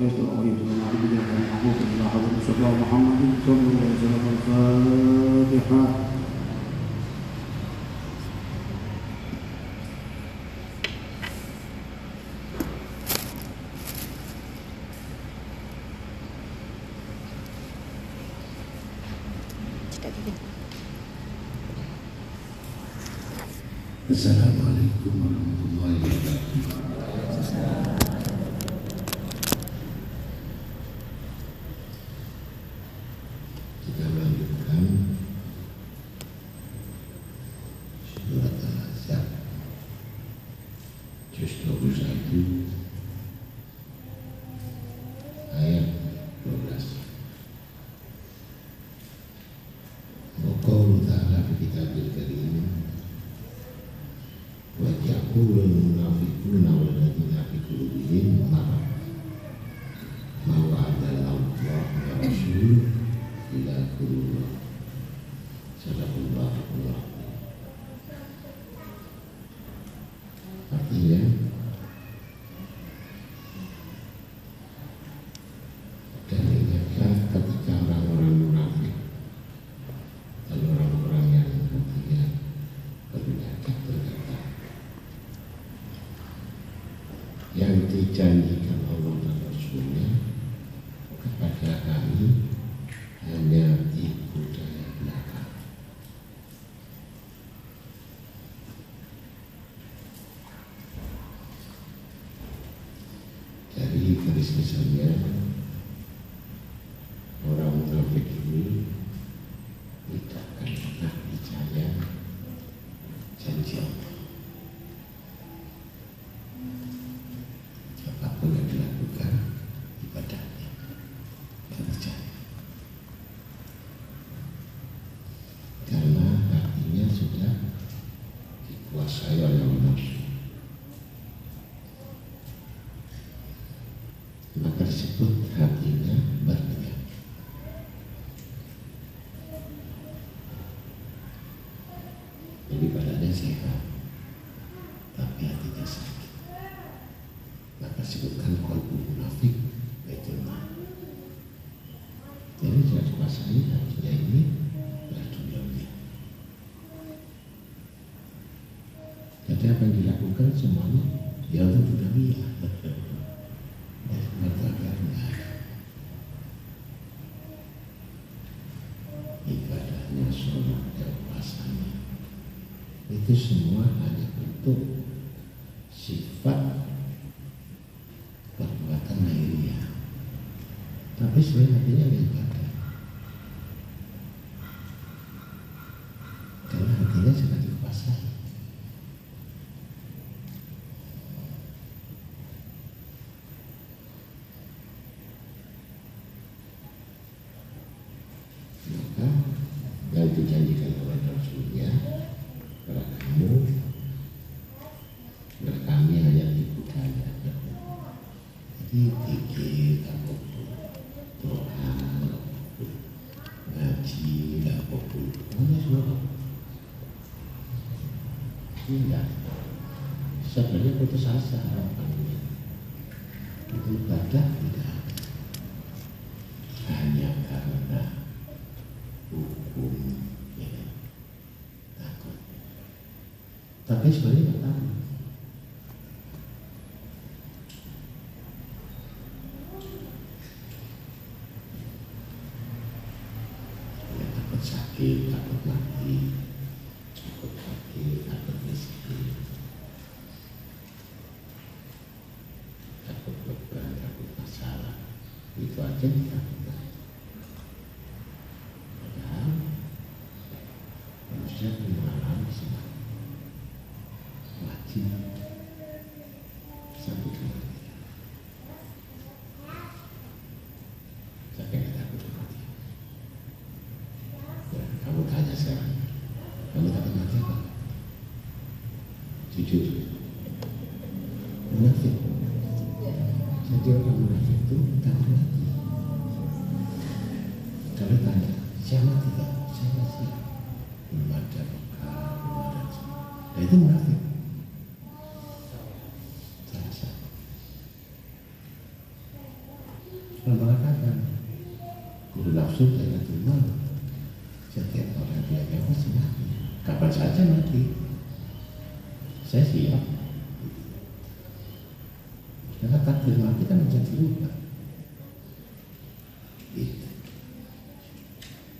ليس رضيت من عبد المحبوب إلى حضرة الشفاعة صلى الله عليه وسلم الفاتحة. السلام عليكم ورحمة الله وقوله تعالى في كتاب الكريم ويقول المنافقون والذين في قلوبهم مرض ما وعدنا الله ورسوله إلى كل Tapi sebenarnya nggak takut mati, takut lagi, takut miskin, takut beban, takut masalah. Itu aja kita mengatakan guru nafsu tidak terima setiap orang dia nyawa mati kapan saja mati saya siap. Karena takdir mati kan menjadi dirubah gitu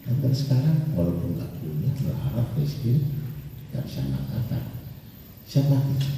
sampai sekarang walaupun gak punya berharap miskin nggak bisa mengatakan. Siapa mati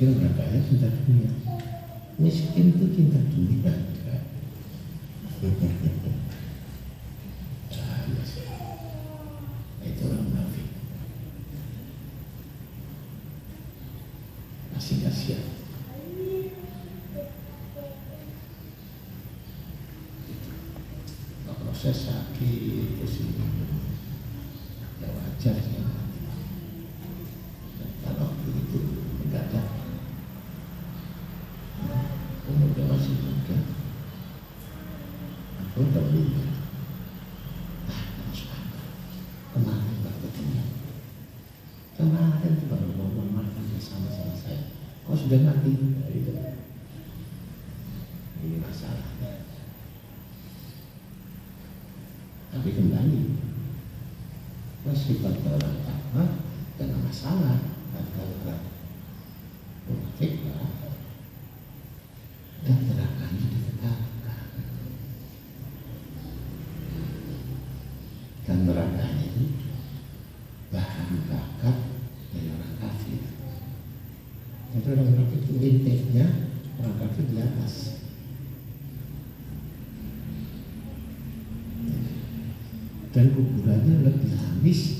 kira orang kaya cinta dunia? Miskin itu cinta dunia. dan kuburannya lebih lamis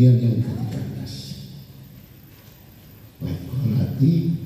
Yang udah 13. Baik, hati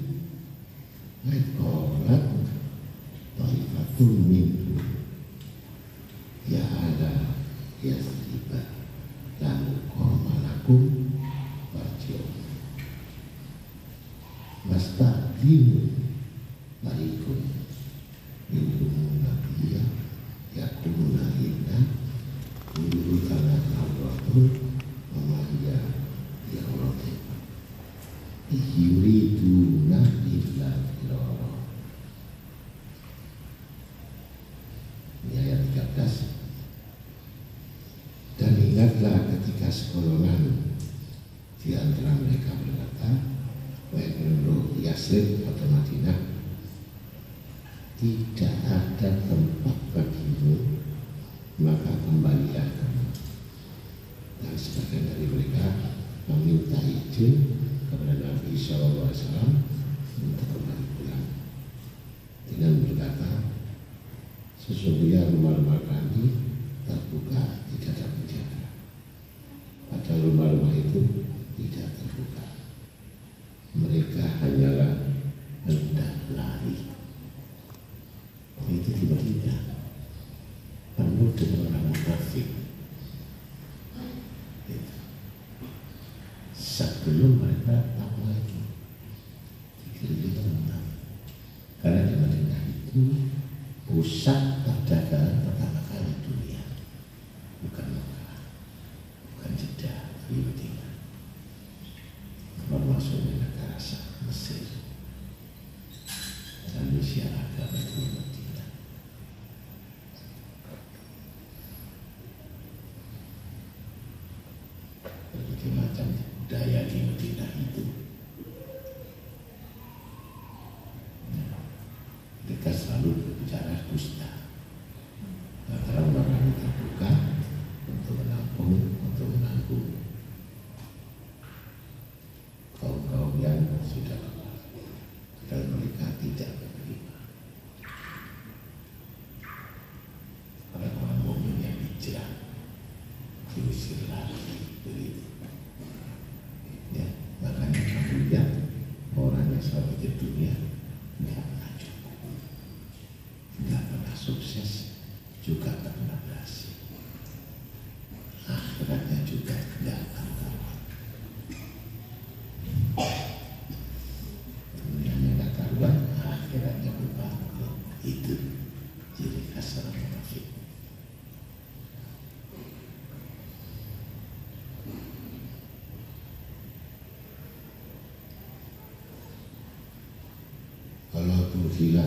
Wasallam dengan berkata, sesungguhnya rumah-rumah kami kita selalu berbicara dusta.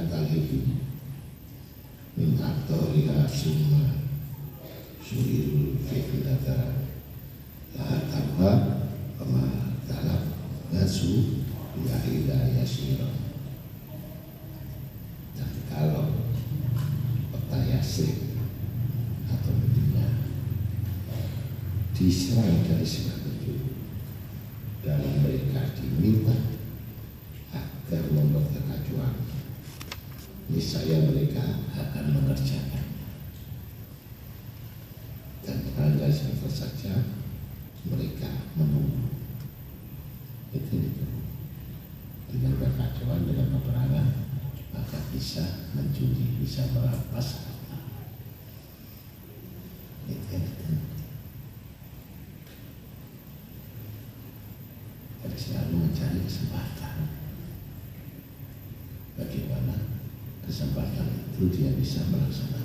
talibu min aktoriha summa suirul fitnata la tarwa wa ma talab nasu ya ila yasira dan kalau kota Yasrib atau Medina diserang dari segala penjuru yang mereka akan mengerjakan. itu bisa melaksanakan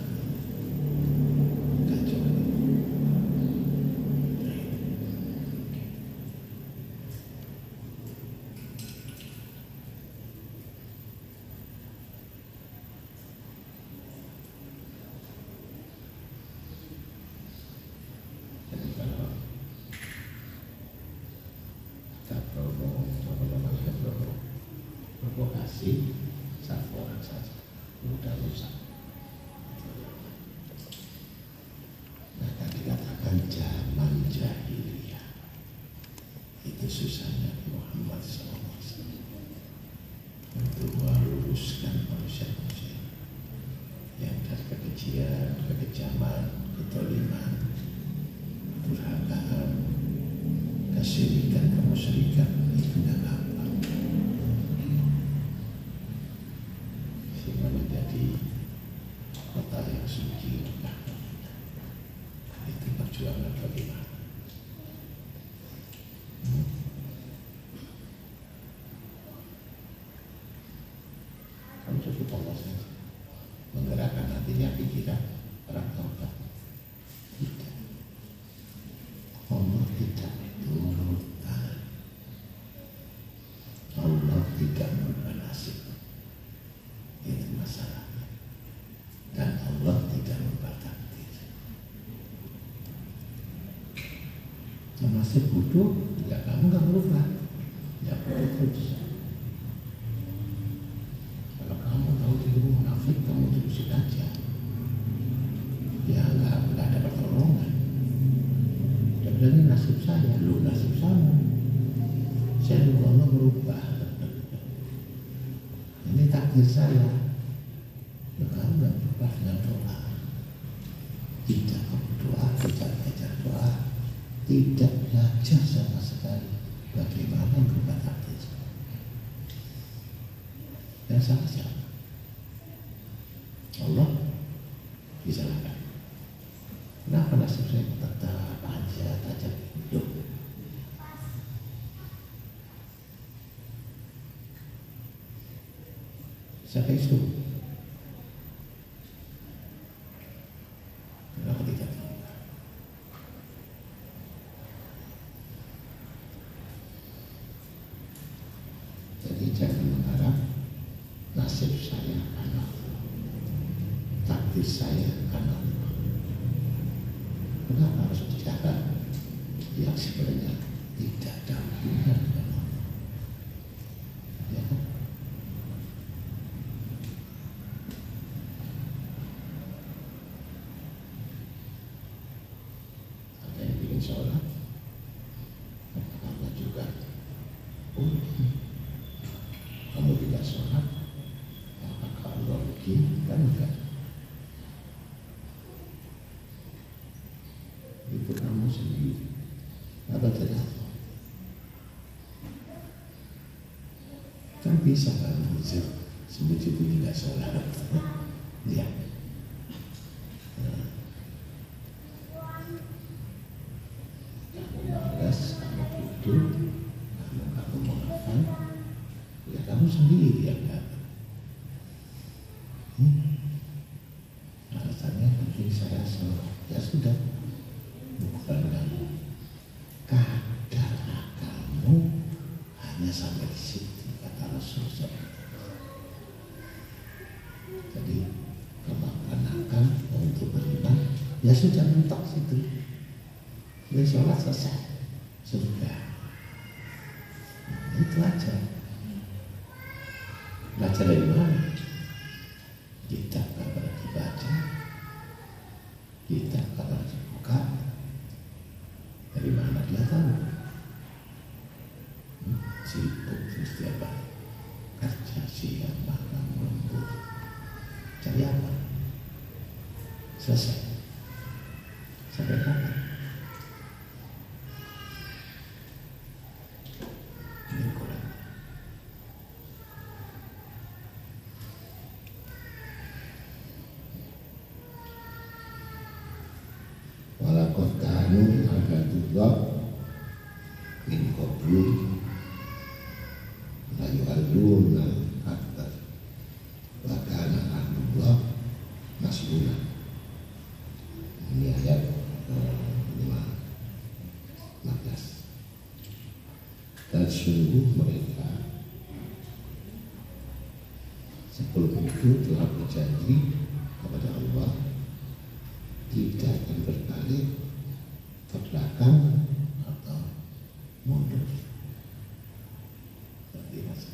Allah saja menggerakkan hatinya pikiran orang tidak. Allah tidak turunkan Allah tidak merubah nasib itu masalahnya. Dan Allah tidak merubah takdir masih butuh ya kamu nggak berubah ya butuh terus kalau kamu tahu dirimu munafik kamu terusin aja ya nggak nggak ada pertolongan dan ini nasib saya lu nasib sama saya juga Allah berubah ini saya ya nggak berubah dengan doa. Tidak kamu doa tidak belajar doa tidak belajar sama sekali bagaimana berubah takdir dan salah siapa Allah disalahkan kenapa nasib saya tetap aja tajam hidup siapa yang suruh kenapa tidak terima jadi jangan mengharap nasib saya karena Allah saya Allah kenapa harus yang sebenarnya tidak ada hubungan ya kan? Yang sholat? Kamu tidak sholat apakah Allah rugi kan itu kamu sendiri apa tidak Allah kan bisa kan sebut-sebut tidak sholat ya sudah mentok situ. Ya sholat selesai. Nah, itu aja. Baca dari mana? Kitab kabar dibaca. Kitab kabar dibuka. Dari mana dia tahu? Hmm, Sibuk setiap hari. Kerja siang malam lembur Cari apa? Selesai Sampai kapan? Ini Quran Walakot kanu agadullah min qablu la yu'alluna akbar wa kana ahlullah mas'ula ini ayat eh, lima 15 dan sungguh mereka sebelum itu telah berjanji kepada Allah tidak akan berbalik ke belakang atau mundur. Seperti itu.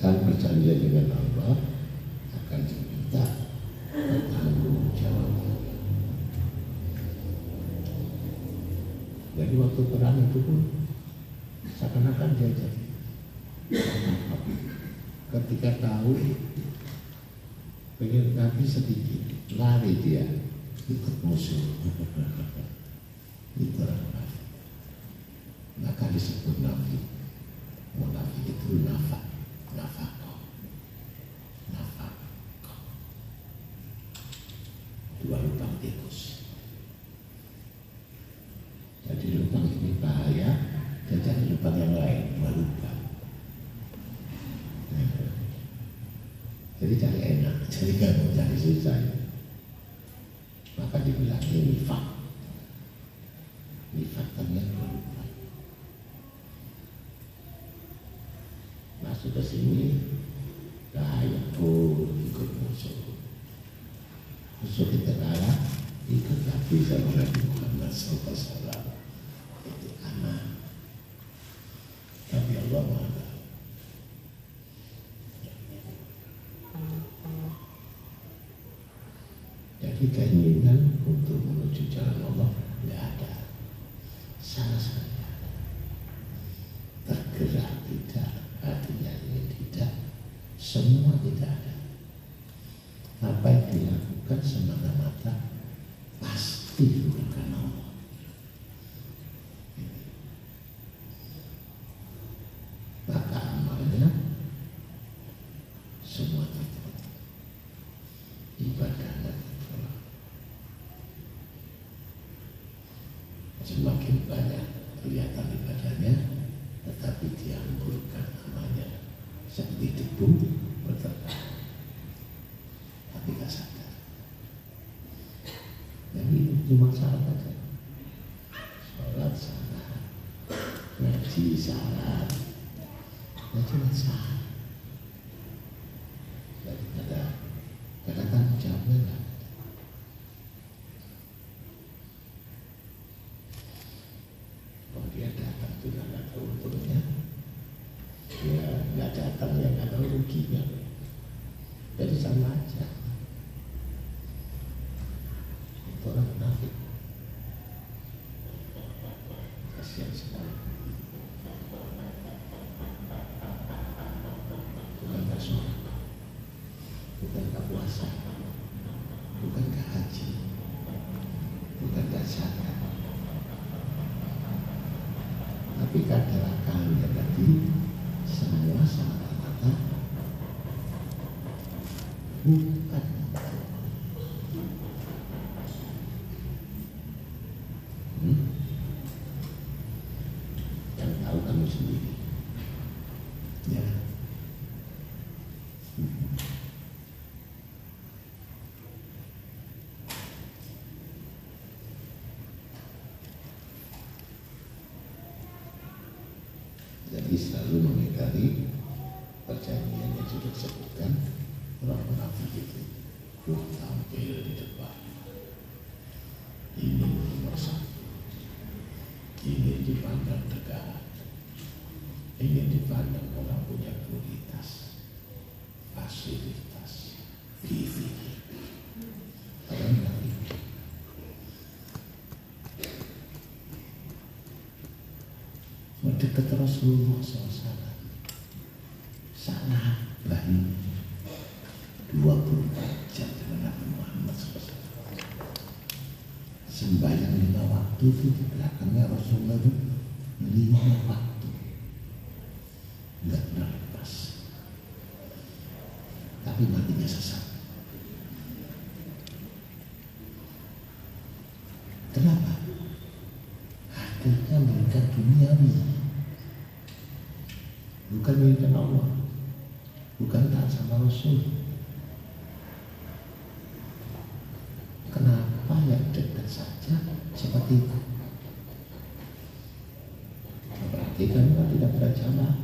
Dan perjanjian dengan Allah akan diminta bertanggung jawab. Jadi waktu perang itu pun seakan-akan dia jadi ketika tahu Nabi sedikit. Lari dia. Ikut musuh. Itu munafik maka disebut nabi. munafik enak, jadi gak mau cari susah. Maka dibilang ini nifak. Nifak yang berubah. Masuk ke sini, bahaya oh ikut musuh. Musuh kita kalah, ikut Nabi sama Nabi Muhammad SAW. Itu aman. Tapi Allah Maha Jadi keinginan untuk menuju jalan Allah tidak ada. Sama sekali. Tergerak tidak, hatinya ini tidak, semua tidak ada. Apa yang dilakukan semata-mata pasti bukan selalu mengingkari perjanjian yang sudah disebutkan orang munafik itu. Wah tampil di depan. Ini nomor satu. Ini dipandang tegak. Ini dipandang orang punya prioritas Fasilitas munafik Mendekat Rasulullah SAW Sangat baik 24 jam dengan Nabi Muhammad SAW Sembahyang lima waktu itu di belakangnya Rasulullah itu lima waktu Enggak pernah lepas Tapi matinya sesat Kenapa? Akhirnya mereka duniawi Bukan milikkan Allah Bukan taat sama Rasul Kenapa yang dekat saja seperti itu? Berarti kan kita tidak berjamaah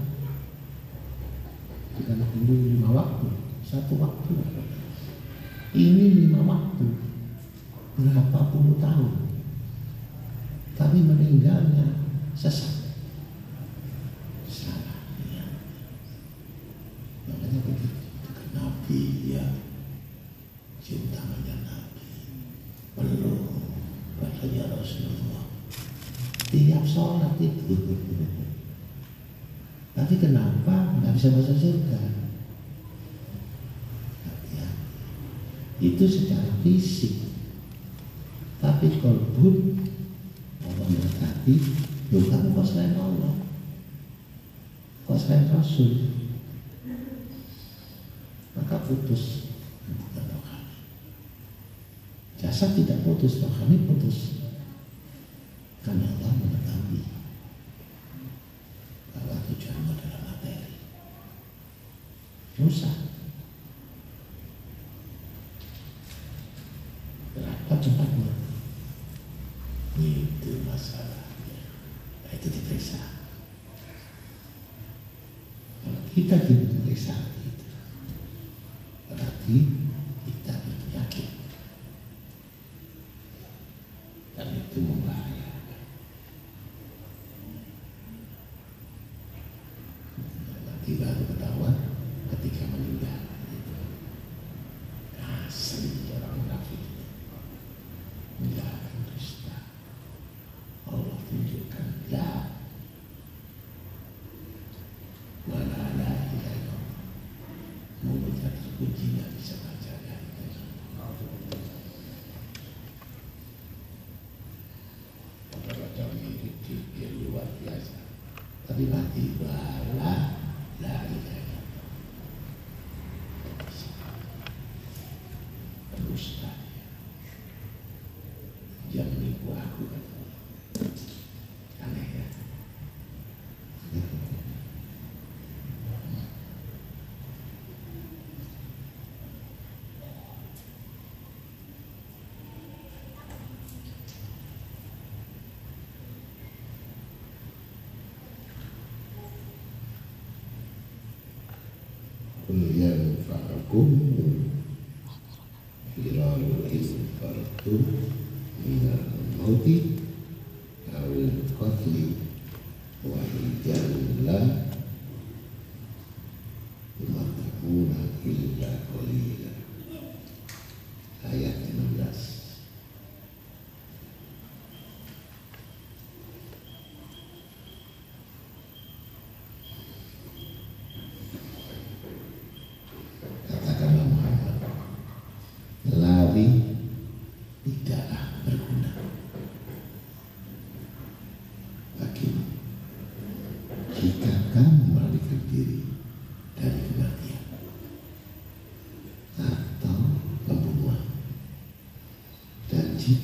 Dengan dulu lima waktu Satu waktu Ini lima waktu Berapa puluh tahun Tapi meninggalnya sesat Salah ya. Makanya begitu Dengan Nabi ya Cinta dengan Nabi Peluk Padanya Rasulullah. Tiap sholat itu. Tapi kenapa? Nggak bisa masuk surga? Hati-hati. Itu secara fisik. Tapi kolbun Allah Loh kamu kok selain Allah. Kok selain Rasul. Maka putus Bukan rohani Jasad tidak putus, rohani putus. Karena Allah dan itu membahayakan. yang fakum firaru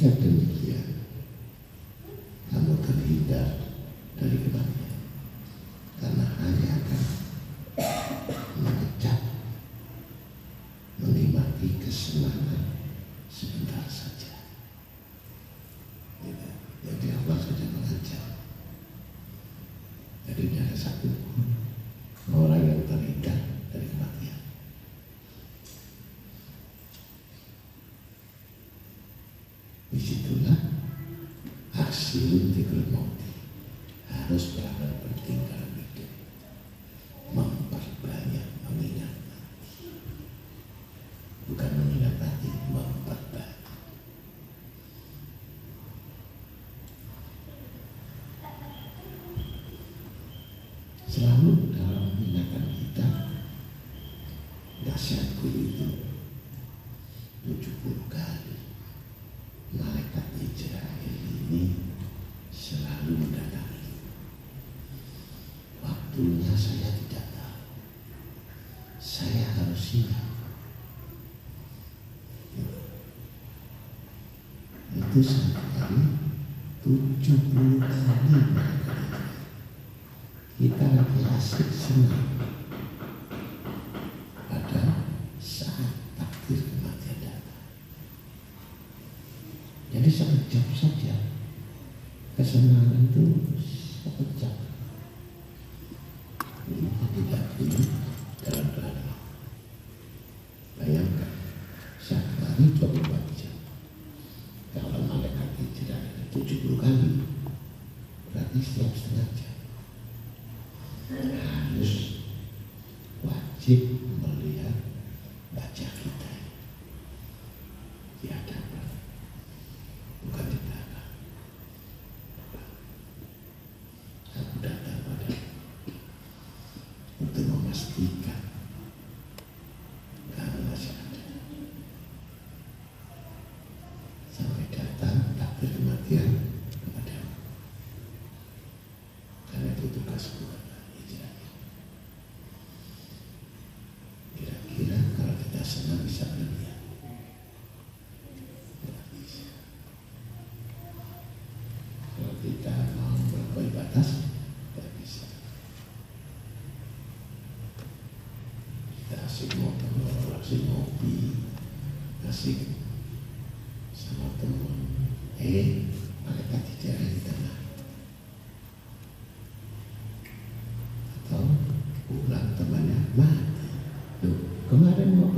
acceptance. sebelum tidur harus bangun bertingkah hidup memperbanyak mengingat mati bukan mengingat mati memperbanyak. Selalu dalam ingatan kita dahsyat itu saya harus siap. Itu satu kali 70 kali. Kita lagi asik senang.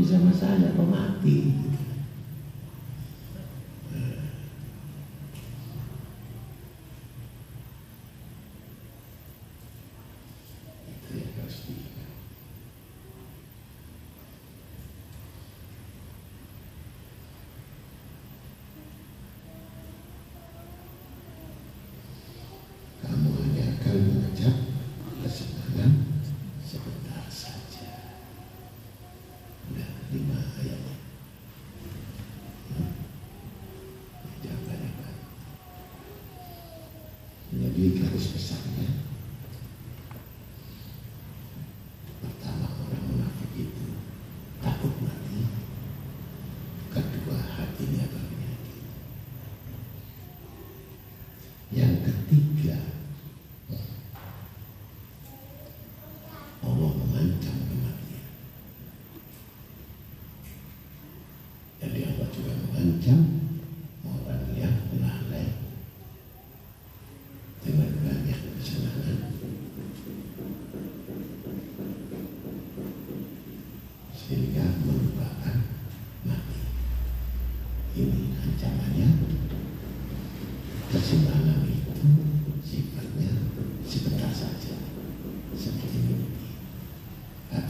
Sama saya kok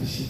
все.